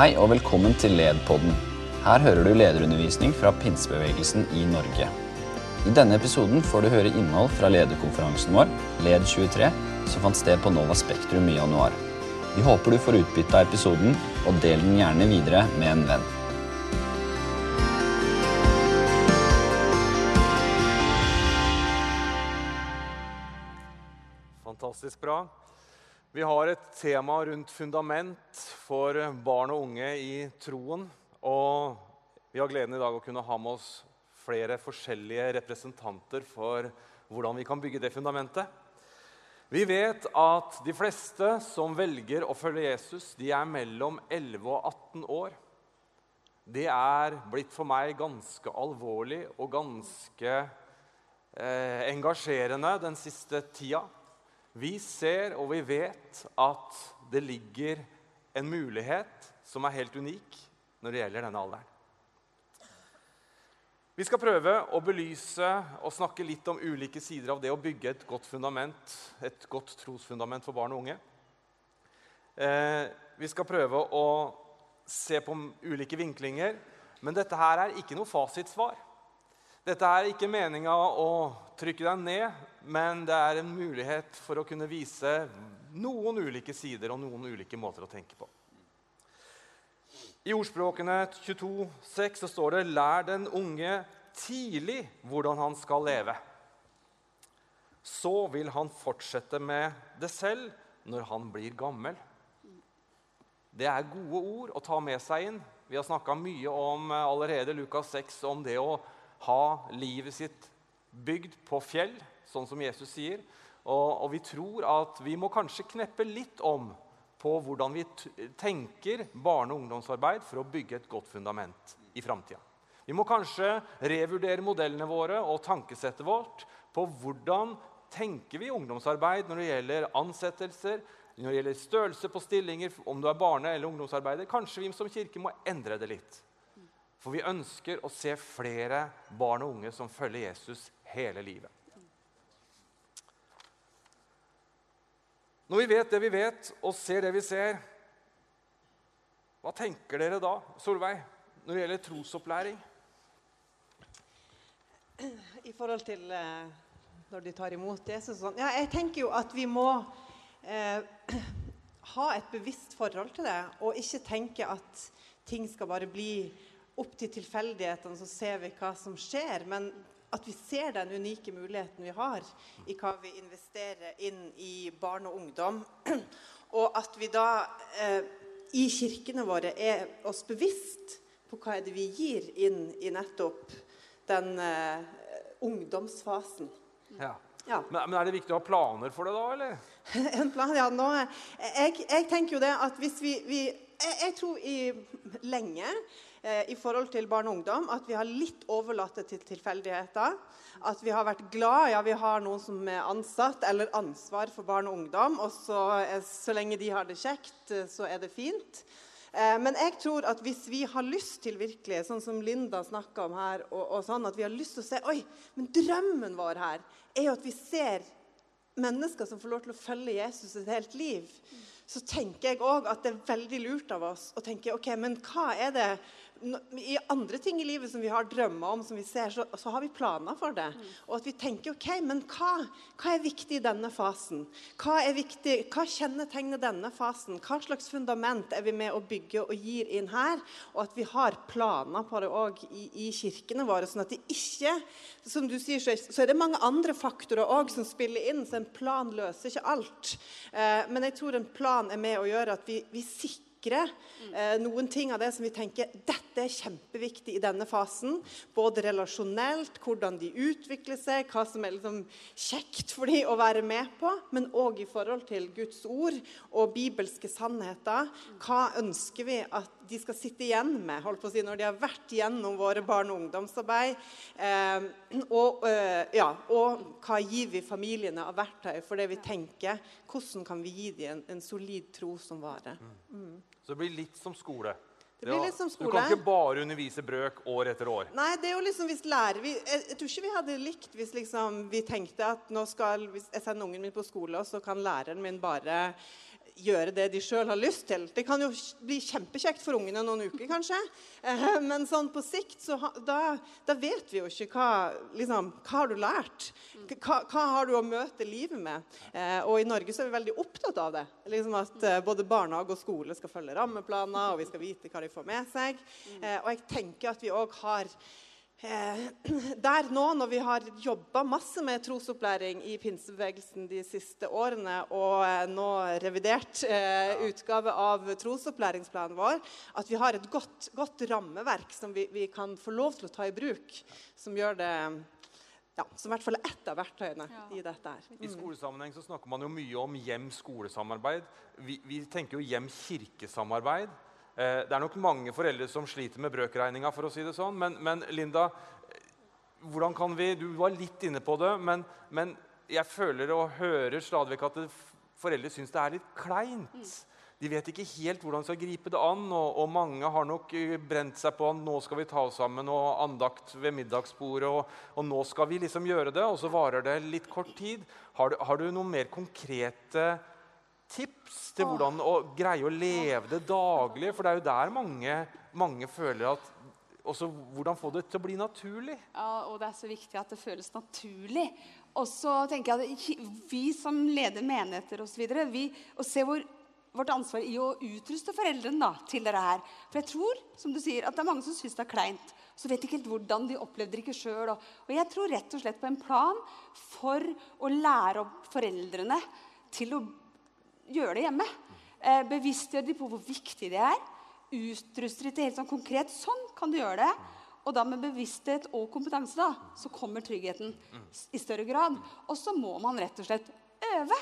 Hei og velkommen til LED-podden. Her hører du lederundervisning fra pinsebevegelsen i Norge. I denne episoden får du høre innhold fra lederkonferansen vår, LED23, som fant sted på Nova Spektrum i januar. Vi håper du får utbytte av episoden, og del den gjerne videre med en venn. Fantastisk bra. Vi har et tema rundt fundament for barn og unge i troen. Og vi har gleden i dag å kunne ha med oss flere forskjellige representanter for hvordan vi kan bygge det fundamentet. Vi vet at de fleste som velger å følge Jesus, de er mellom 11 og 18 år. Det er blitt for meg ganske alvorlig og ganske eh, engasjerende den siste tida. Vi ser og vi vet at det ligger en mulighet som er helt unik når det gjelder denne alderen. Vi skal prøve å belyse og snakke litt om ulike sider av det å bygge et godt fundament, et godt trosfundament for barn og unge. Eh, vi skal prøve å se på ulike vinklinger, men dette her er ikke noe fasitsvar. Dette er ikke meninga å trykke deg ned, men det er en mulighet for å kunne vise noen ulike sider og noen ulike måter å tenke på. I ordspråkene 22, 22,6 så står det 'Lær den unge tidlig hvordan han skal leve'. Så vil han fortsette med det selv når han blir gammel. Det er gode ord å ta med seg inn. Vi har snakka mye om eh, allerede Lukas 6 om det å ha livet sitt bygd på fjell, sånn som Jesus sier. Og, og vi tror at vi må kanskje kneppe litt om på hvordan vi tenker barne- og ungdomsarbeid for å bygge et godt fundament i framtida. Vi må kanskje revurdere modellene våre og tankesettet vårt på hvordan tenker vi ungdomsarbeid når det gjelder ansettelser, når det gjelder størrelse på stillinger, om du er barne- eller ungdomsarbeider. Kanskje vi som kirke må endre det litt. For vi ønsker å se flere barn og unge som følger Jesus hele livet. Når vi vet det vi vet, og ser det vi ser, hva tenker dere da, Solveig, når det gjelder trosopplæring? I forhold til eh, når de tar imot Jesus sånn. Ja, jeg tenker jo at vi må eh, ha et bevisst forhold til det, og ikke tenke at ting skal bare bli opp til tilfeldighetene, så ser vi hva som skjer. Men at vi ser den unike muligheten vi har i hva vi investerer inn i barn og ungdom. Og at vi da eh, i kirkene våre er oss bevisst på hva er det vi gir inn i nettopp den eh, ungdomsfasen. Ja. Ja. Men, men, er det viktig å ha planer for det da, eller? en plan, ja. Nå, jeg, jeg, tenker jo det at hvis vi, vi jeg, jeg tror i lenge i forhold til barn og ungdom at vi har litt overlatt det til tilfeldigheter. At vi har vært glad ja, vi har noen som er ansatt eller ansvar for barn og ungdom. Og så, så lenge de har det kjekt, eh, så er det fint. Eh, men jeg tror at hvis vi har lyst til virkelig, sånn som Linda snakka om her, og, og, sånn, at vi har lyst til å se Oi, men drømmen vår her er jo at vi ser mennesker som får lov til å følge Jesus et helt liv. Så tenker jeg òg at det er veldig lurt av oss å tenke ok, men hva er det i andre ting i livet som vi har drømmer om, som vi ser, så, så har vi planer for det. Mm. Og at vi tenker ok, men hva, hva, er viktig i denne fasen? Hva er viktig, hva kjennetegner denne fasen? Hva slags fundament er vi med å bygge og gir inn her? Og at vi har planer på det òg i, i, kirkene våre, sånn at det ikke Som du sier, så er det mange andre faktorer òg som spiller inn, så en plan løser ikke alt. Eh, men jeg tror en plan er med å gjøre at vi, vi sikrer sikre eh, noen ting av det som vi tenker dette er kjempeviktig i denne fasen. Både relasjonelt, hvordan de utvikler seg, hva som er liksom kjekt for dem å være med på, men òg i forhold til Guds ord og bibelske sannheter. Hva ønsker vi at de skal sitte igjen med holdt på å si, når de har vært gjennom våre barne- og ungdomsarbeid? Eh, og, eh, ja, og, hva gir vi familiene av verktøy for det vi tenker? Hvordan kan vi gi dem en, en solid tro som vare? Mm. Så det blir litt som skole? Det blir litt som skole. Du kan ikke bare undervise brøk år etter år? Nei, det er jo liksom hvis lærer vi, jeg, jeg, tror ikke vi hadde likt hvis liksom vi tenkte at nå skal, hvis jeg sender ungen min på skole, og så kan læreren min bare gjøre det de sjøl har lyst til. Det kan jo bli kjempekjekt for ungene noen uker, kanskje. Eh, men sånn på sikt så da, da, vet vi jo ikke hva liksom, Hva har du lært? Hva, hva, har du å møte livet med? Eh, og i Norge så er vi veldig opptatt av det. Liksom At eh, både barnehage og skole skal følge rammeplaner, og vi skal vite hva de får med seg. Og jeg tenker at vi òg har der nå, når vi har jobba masse med trosopplæring i pinsebevegelsen de siste årene, og eh, nå revidert eh, utgave av trosopplæringsplanen vår, at vi har et godt, godt rammeverk som vi, vi, kan få lov til å ta i bruk, som gjør det ja, som i hvert fall er ett av verktøyene ja. i dette. her. Mm. I skolesammenheng så snakker man jo mye om hjem-skolesamarbeid. Vi, vi tenker jo hjem-kirkesamarbeid. Eh, det er nok mange foreldre som sliter med brøkregninga, for å si det sånn. Men, men, Linda, hvordan kan vi Du var litt inne på det, men, men jeg føler og hører stadig vekk at foreldre syns det er litt kleint. De vet ikke helt hvordan de skal gripe det an, og, og, mange har nok eh, brent seg på at nå skal vi ta oss sammen og andakt ved middagsbordet, og, og, nå skal vi liksom gjøre det, og så varer det litt kort tid. Har du, har du noen mer konkrete tips til hvordan å greie å leve det daglig? For det er jo der mange, mange føler at også Hvordan få det til å bli naturlig? Ja, og Det er så viktig at det føles naturlig. Og så tenker jeg at Vi som leder menigheter osv. Å se hvor, vårt ansvar i å utruste foreldrene da, til dette her. For jeg tror som du sier, at det er mange som syns det er kleint. Så vet ikke helt hvordan de opplevde det ikke sjøl. Og, og jeg tror rett og slett på en plan for å lære opp foreldrene til å gjøre det hjemme. Eh, bevisstgjør de på hvor viktig det er. Utruster de til helt sånn konkret. Sånn kan du gjøre det. Og da med bevissthet og kompetanse da, så kommer tryggheten i større grad. Og så må man rett og slett øve.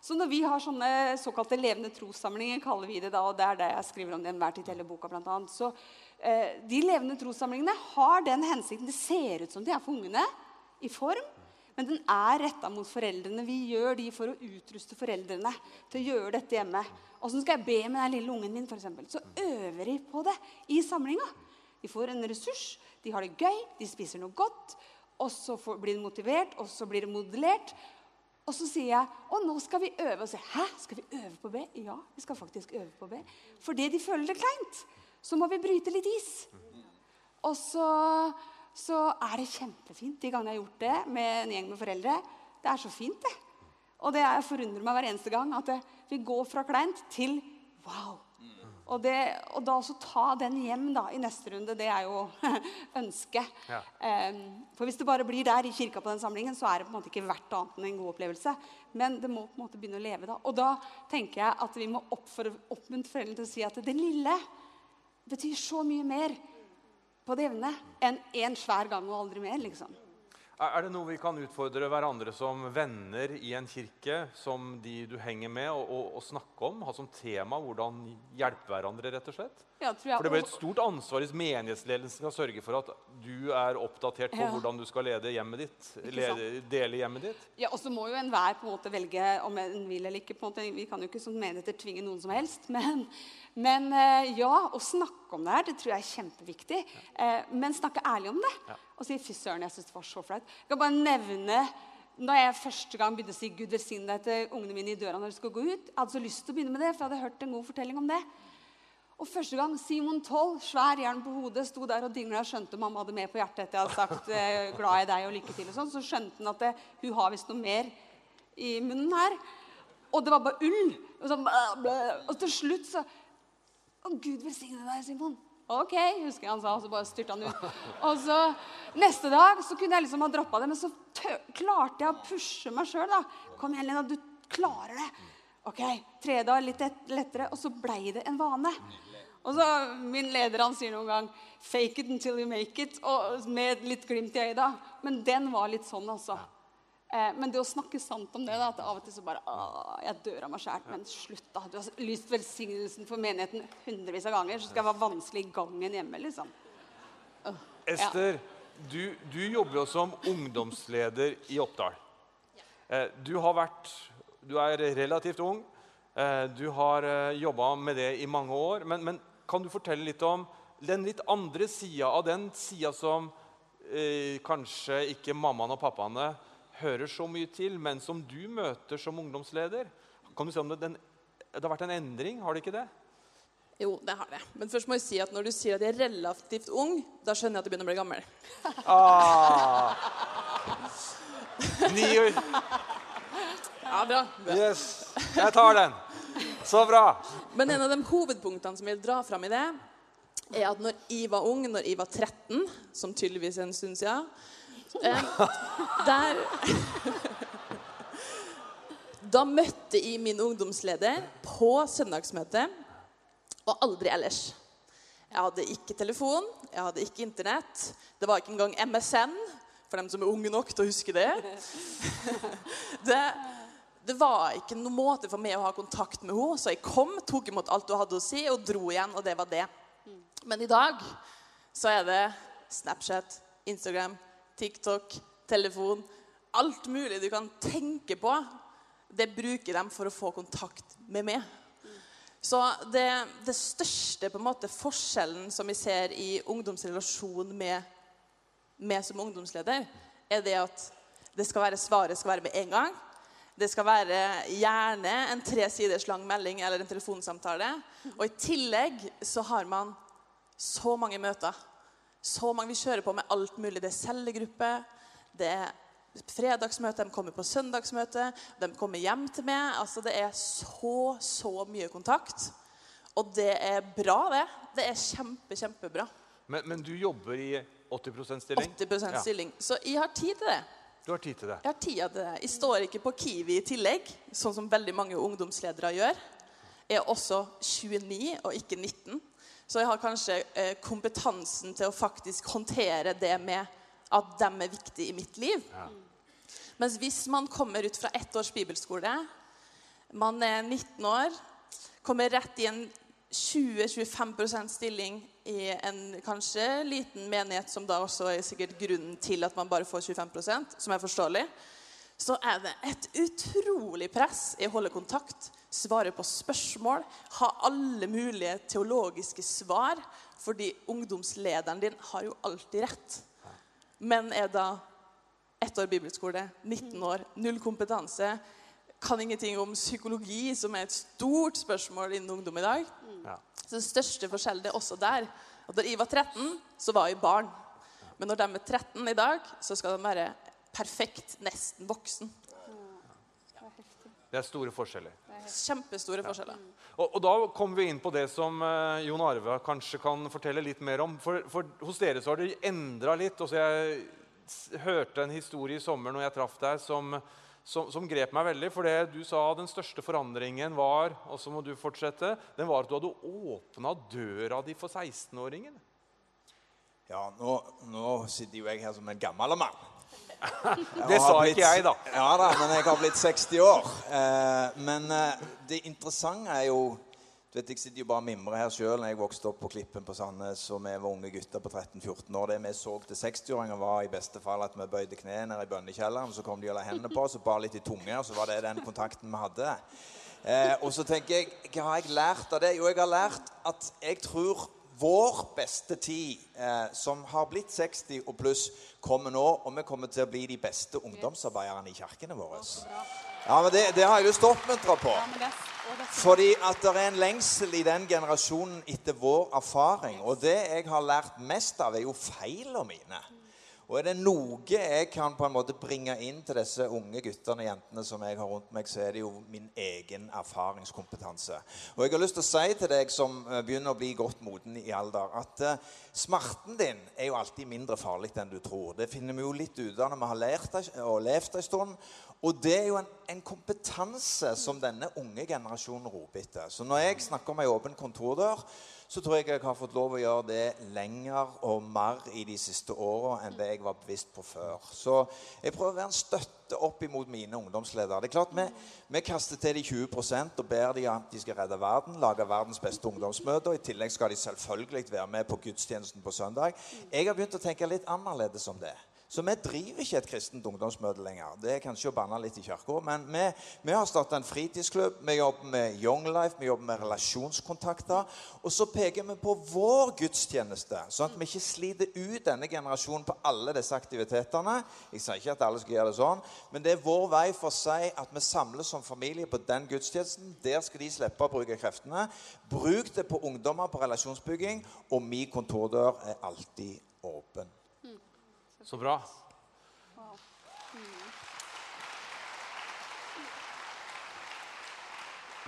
Så når vi har sånne såkalte levende trossamlinger, kaller vi det da, og det er det jeg skriver om det enhver tid hele boka blant annet, så eh, De levende trossamlingene har den hensikten. Det ser ut som de er for ungene i form, men den er retta mot foreldrene. Vi gjør de for å utruste foreldrene til å gjøre dette hjemme. Åssen skal jeg be med den lille ungen min? Eksempel? så øver de på det i samlinga. De får en ressurs, de har det gøy, de spiser noe godt. Og så blir de motivert, og så blir det modellert. Og så sier jeg og nå skal vi øve. Og sier hæ, skal vi øve på B? Ja, vi skal faktisk øve på B. Fordi de føler det kleint. Så må vi bryte litt is. Og så så er det kjempefint de gangene jeg har gjort det med en gjeng med foreldre. Det er så fint, det. Og det forundrer meg hver eneste gang at vi går fra kleint til wow. Og, det, og da også ta den hjem da, i neste runde, det er jo ønsket. Ja. Um, for hvis det bare blir der i kirka på den samlingen, så er det på en måte ikke verdt annet enn en god opplevelse. Men det må på en måte begynne å leve da. Og da tenker jeg at vi må oppmuntre foreldrene til å si at det lille betyr så mye mer på det jevne enn én en svær gang og aldri mer. liksom. Er det noe vi kan utfordre hverandre som venner i en kirke, som de du henger med, og, snakke om? Ha som tema hvordan hjelpe hverandre, rett og slett? Ja, for Det blir et stort ansvar hvis menighetsledelsen skal sørge for at du er oppdatert på ja. hvordan du skal lede hjemmet ditt, lede, dele hjemmet ditt. Ja, Og så må jo enhver på en måte velge om en vil eller ikke. på en måte. Vi kan jo ikke som menigheter tvinge noen som helst. Men, men eh, ja, å snakke om det her, det tror jeg er kjempeviktig. Ja. men snakke ærlig om det. Og si fy søren, jeg syns det var så flaut. Jeg kan bare nevne da jeg første gang begynte å si Gud velsigne deg til ungene mine i døra når de skulle gå ut. Jeg hadde så lyst til å begynne med det, for jeg hadde hørt en god fortelling om det. Og første gang Simon 12, svær jern på hodet, sto der og dingla og skjønte mamma hadde mer på hjertet etter jeg hadde sagt eh, 'glad i deg' og 'lykke til', og sånn, så skjønte han at det, hun har visst noe mer i munnen her. Og det var bare ull. Og, så, og til slutt så Å, Gud velsigne deg, Simon. OK, husker jeg han sa, og så bare styrte han ut. Og så Neste dag så kunne jeg liksom ha droppa det, men så klarte jeg å pushe meg sjøl. Kom igjen, Lena, du klarer det. OK, tredje dag litt lettere, og så blei det en vane. Og så Min leder han sier noen gang 'fake it until you make it', og med litt glimt i øyet. Men den var litt sånn, altså. Eh, men det å snakke sant om det, da, at av og til så bare Jeg dør av meg sjæl. Men slutt, da. Du har lyst velsignelsen for menigheten hundrevis av ganger. Så skal jeg være vanskelig i gangen hjemme, liksom. Uh, Ester, ja. du, du, jobber jo som ungdomsleder i Oppdal. Eh, du har vært Du er relativt ung. Eh, du har eh, jobba med det i mange år. Men, men, kan du fortelle litt om den litt andre sida av den sida som eh, kanskje ikke mammaene og pappaene hører så mye til, men som du møter som ungdomsleder. Kan du si om det den det har vært en endring, har det ikke det? Jo, det har det. Men først må jeg si at når du sier at jeg er relativt ung, da skjønner jeg at du begynner å bli gammel. Ah. Ni år. Ja, bra. Yes, jeg tar den. Så bra. Men en av de hovedpunktene som jeg vil dra fram i det, er at når jeg var ung, når jeg var 13, som tydeligvis er en stund siden eh, der Da møtte jeg min ungdomsleder på søndagsmøtet, og aldri ellers. Jeg hadde ikke telefon, jeg hadde ikke Internett. Det var ikke engang MSN, for dem som er unge nok til å huske det. det det var ikke noen måte for meg å ha kontakt med henne, så jeg kom, tok imot alt hun hadde å si, og dro igjen, og det var det. Men i dag så er det Snapchat, Instagram, TikTok, telefon Alt mulig du kan tenke på, det bruker de for å få kontakt med meg. Så det, det største på en måte forskjellen som vi ser i ungdomsrelasjon med meg som ungdomsleder, er det at det skal være svaret skal være med en gang. Det skal være gjerne en tre siders lang melding eller en telefonsamtale. Og i tillegg så har man så mange møter. Så mange vi kjører på med alt mulig. Det er cellegruppe, det er fredagsmøte, de kommer på søndagsmøte, de kommer hjem til meg. Altså Det er så, så mye kontakt. Og det er bra, det. Det er kjempe, kjempebra. Men, men du jobber i 80% stilling? 80 Ja. stilling. Så jeg har tid til det. Du har tid til det. Jeg har tid til det. Jeg står ikke på Kiwi i tillegg, sånn som veldig mange ungdomsledere gjør. Jeg er også 29 og ikke 19. Så jeg har kanskje eh, kompetansen til å faktisk håndtere det med at dem er viktige i mitt liv. Mens hvis man kommer ut fra ett års bibelskole, man er 19 år, kommer rett i en 20-25% stilling i en kanskje liten menighet, som da også er sikkert grunnen til at man bare får 25% som er forståelig, så er det et utrolig press i å holde kontakt, svare på spørsmål, ha alle mulige teologiske svar, fordi ungdomslederen din har jo alltid rett. Men er da ett år bibelskole, 19 år, null kompetanse, kan ingenting om psykologi, som er et stort spørsmål innen ungdom i dag. Ja. Så den største forskjellen er også der. At da jeg var 13, så var jeg barn. Men når de er 13 i dag, så skal de være perfekt, nesten voksen. Det er store forskjeller. Kjempestore forskjeller. Og, og da kommer vi inn på det som eh, Jon Arve kanskje kan fortelle litt mer om. For, for hos dere så har det endra litt. Også jeg hørte en historie i sommer når jeg traff deg, som, som, som grep meg veldig. For det du sa den største forandringen var, og så må du fortsette, den var at du hadde åpna døra di for 16-åringen. Ja, nå, nå sitter jo jeg her som en gammel mann. Det sa blitt- ikke jeg, da. Ja da, men jeg har blitt 60 år. Eh, men eh, det interessante er jo du vet, Jeg sitter jo bare og mimrer her sjøl. Jeg vokste opp på Klippen på Sandnes, og vi var unge gutter på 13-14 år. Det vi så til 60-åringer, var i beste fall at vi bøyde kne ned i bønnekjelleren. Så kom de og la hendene på oss og bar litt i tunge, og så var det den kontakten vi hadde. Eh, og så tenker jeg, hva har jeg lært av det? Jo, jeg har lært at jeg tror vår beste tid, eh, som har blitt 60 og pluss, kommer nå. Og vi kommer til å bli de beste ungdomsarbeiderne i kirkene våre. Ja, men det, det har jeg lyst til å oppmuntre på. Fordi at det er en lengsel i den generasjonen etter vår erfaring. Og det jeg har lært mest av, er jo feilene mine. Og er det noe jeg kan på en måte bringe inn til disse unge guttene og jentene som jeg har rundt meg, så er det jo min egen erfaringskompetanse. Og jeg har lyst til å si til deg som eh, begynner å bli godt moden i alder, at eh, smerten din er jo alltid mindre farlig enn du tror. Det finner vi jo litt ut av når vi har lært og levd en stund. Og det er jo en, en kompetanse som denne unge generasjonen roper etter. Så når jeg snakker om ei åpen kontordør, så tror jeg jeg har fått lov å gjøre det lenger og mer i de siste åra enn det jeg var bevisst på før. Så jeg prøver å være en støtte opp imot mine ungdomsledere. Det er klart Vi, vi kaster til de 20 og ber de at de skal redde verden, lage verdens beste ungdomsmøter. I tillegg skal de selvfølgelig være med på gudstjenesten på søndag. Jeg har begynt å tenke litt annerledes om det. Så vi driver ikke et kristent ungdomsmøte lenger. Det er kanskje å banne litt i kirka. Men vi, vi har starta en fritidsklubb, vi jobber med Young Life, vi jobber med relasjonskontakter. Og så peker vi på vår gudstjeneste, sånn at vi ikke sliter ut denne generasjonen på alle disse aktivitetene. Jeg sier ikke at alle skal gjøre det sånn, men det er vår vei for å si at vi samles som familie på den gudstjenesten. Der skal de slippe å bruke kreftene. Bruk det på ungdommer på relasjonsbygging, og min kontordør er alltid åpen. Så bra.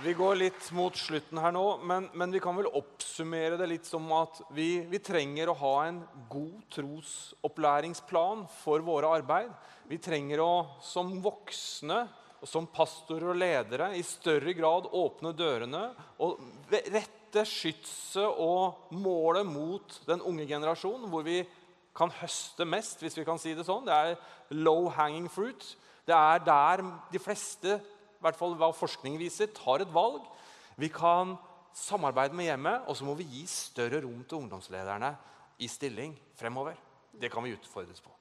Vi går litt mot slutten her nå, men, men, vi kan vel oppsummere det litt som at vi, vi, trenger å ha en god trosopplæringsplan for våre arbeid. Vi trenger å, som voksne og som pastorer og ledere, i større grad åpne dørene og rette skytset og målet mot den unge generasjonen, hvor vi kan høste mest, hvis vi kan si det sånn. Det er low hanging fruit. Det er der de fleste i hvert fall hva forskning viser, tar et valg. Vi kan samarbeide med hjemmet, og så må vi gi større rom til ungdomslederne i stilling fremover. Det kan vi utfordres på.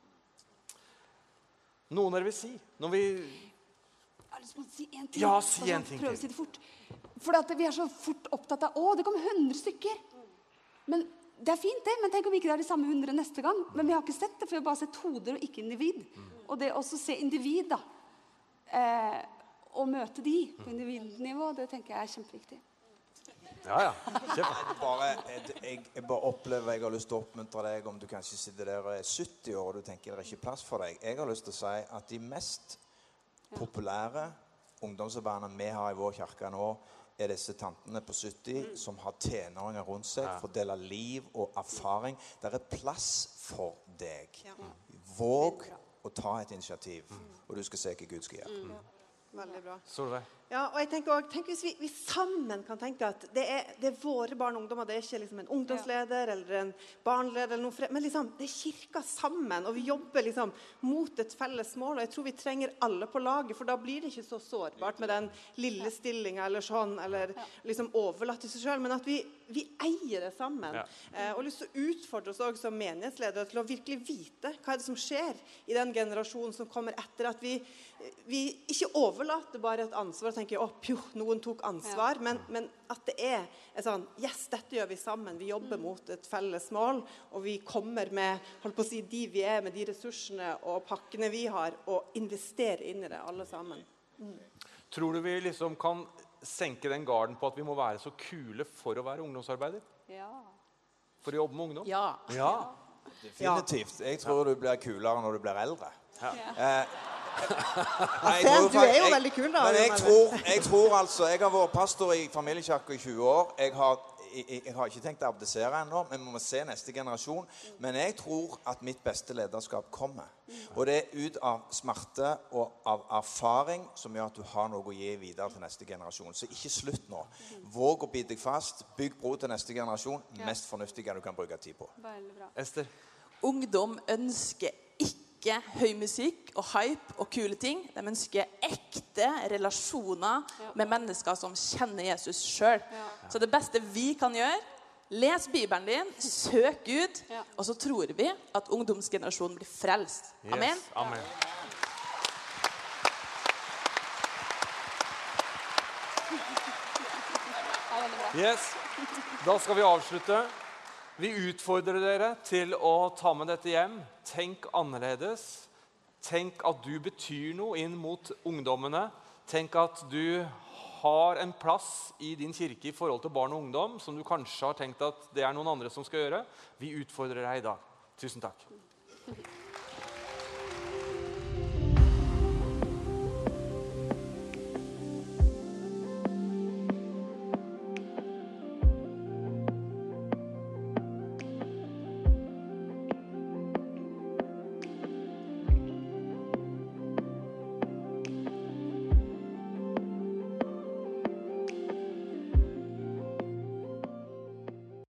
Noen dere vil si? Når vi Jeg har lyst til å si én ting. Ja, si en ting Prøv å si det fort. For vi er så fort opptatt av Å, det kom 100 stykker. Men det er fint, det, men tenk om ikke det er de samme 100 neste gang. Men vi har ikke sett det, for vi har bare sett hoder og ikke individ. Og det å se individ, da, eh, og møte de på individnivå, det tenker jeg er kjempeviktig. Ja, ja. Kjempe. Bare, jeg, jeg, jeg bare opplever jeg har lyst til å oppmuntre deg om du kanskje sitter der og er 70 år og du tenker det er ikke plass for deg. Jeg har lyst til å si at de mest populære ungdomsarbeiderne vi har i vår kirke nå, er disse tantene på 70 som har tenåringer rundt seg, får dele liv og erfaring. Det er plass for deg. Våg å ta et initiativ, og du skal se hva Gud skal gjøre. Veldig bra. Solveig. Ja, og jeg tenker også, tenk Hvis vi, vi sammen kan tenke at det er, det er våre barn og ungdommer, det er ikke liksom en ungdomsleder eller en barneleder, eller noe, men liksom, det er kirka sammen. Og vi jobber liksom mot et felles mål. Og jeg tror vi trenger alle på laget, for da blir det ikke så sårbart med den lille stillinga eller sånn, eller liksom overlatt til seg sjøl. Men at vi, vi eier det sammen. Ja. Eh, og lyst til å utfordre oss også som menighetsledere til å virkelig vite hva er det som skjer i den generasjonen som kommer etter. At vi, vi ikke overlater bare et ansvar og jeg, å, pjo, noen tok ansvar. Men, men at det er et sånn Yes, dette gjør vi sammen. Vi jobber mot et felles mål. Og vi kommer med holdt på å si, de vi er, med de ressursene og pakkene vi har, og investerer inn i det, alle sammen. Tror du vi liksom kan senke den garden på at vi må være så kule for å være ungdomsarbeider? Ja. For å jobbe med ungdom? Ja. Ja. Definitivt. Jeg tror du blir kulere når du blir eldre. Ja. Eh, nei, jeg tror du er jo jeg, veldig kul, da, Men jeg tror, jeg tror altså Jeg har vært pastor i familiekirka i 20 år. Jeg har, jeg, jeg har ikke tenkt å abdisere ennå, men vi må se neste generasjon. Men jeg tror at mitt beste lederskap kommer. Og det er ut av smerte og av erfaring som gjør at du har noe å gi videre til neste generasjon. Så ikke slutt nå. Våg å bite deg fast. Bygg bro til neste generasjon. Mest fornuftige du kan bruke tid på. Bra. Ester? Ungdom ønsker ikke høy musikk og hype og kule ting. De ønsker ekte relasjoner med mennesker som kjenner Jesus sjøl. Så det beste vi kan gjøre, les Bibelen din, søk Gud, Ja. og så tror vi at ungdomsgenerasjonen blir frelst. Amen. Yes. Amen. Yes. Da skal vi avslutte. Vi utfordrer dere til å ta med dette hjem. Tenk annerledes. Tenk at du betyr noe inn mot ungdommene. Tenk at du har en plass i din kirke i forhold til barn og ungdom som du kanskje har tenkt at det er noen andre som skal gjøre. Vi utfordrer deg i dag. Tusen takk.